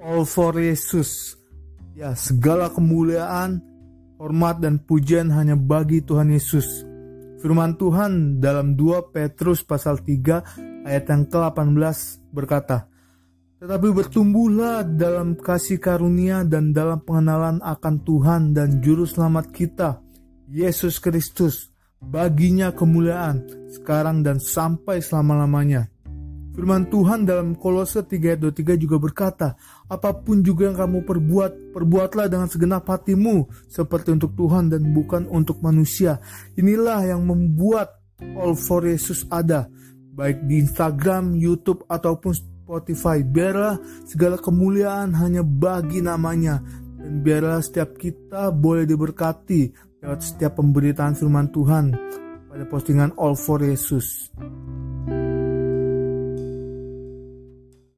All for Yesus. Ya, segala kemuliaan, hormat dan pujian hanya bagi Tuhan Yesus. Firman Tuhan dalam 2 Petrus pasal 3 ayat yang ke-18 berkata, Tetapi bertumbuhlah dalam kasih karunia dan dalam pengenalan akan Tuhan dan Juru Selamat kita, Yesus Kristus. Baginya kemuliaan sekarang dan sampai selama-lamanya. Firman Tuhan dalam Kolose 3 ayat 23 juga berkata, apa pun juga yang kamu perbuat, perbuatlah dengan segenap hatimu seperti untuk Tuhan dan bukan untuk manusia. Inilah yang membuat All for Yesus ada, baik di Instagram, YouTube ataupun Spotify. Biarlah segala kemuliaan hanya bagi namanya dan biarlah setiap kita boleh diberkati lewat setiap pemberitaan firman Tuhan pada postingan All for Yesus.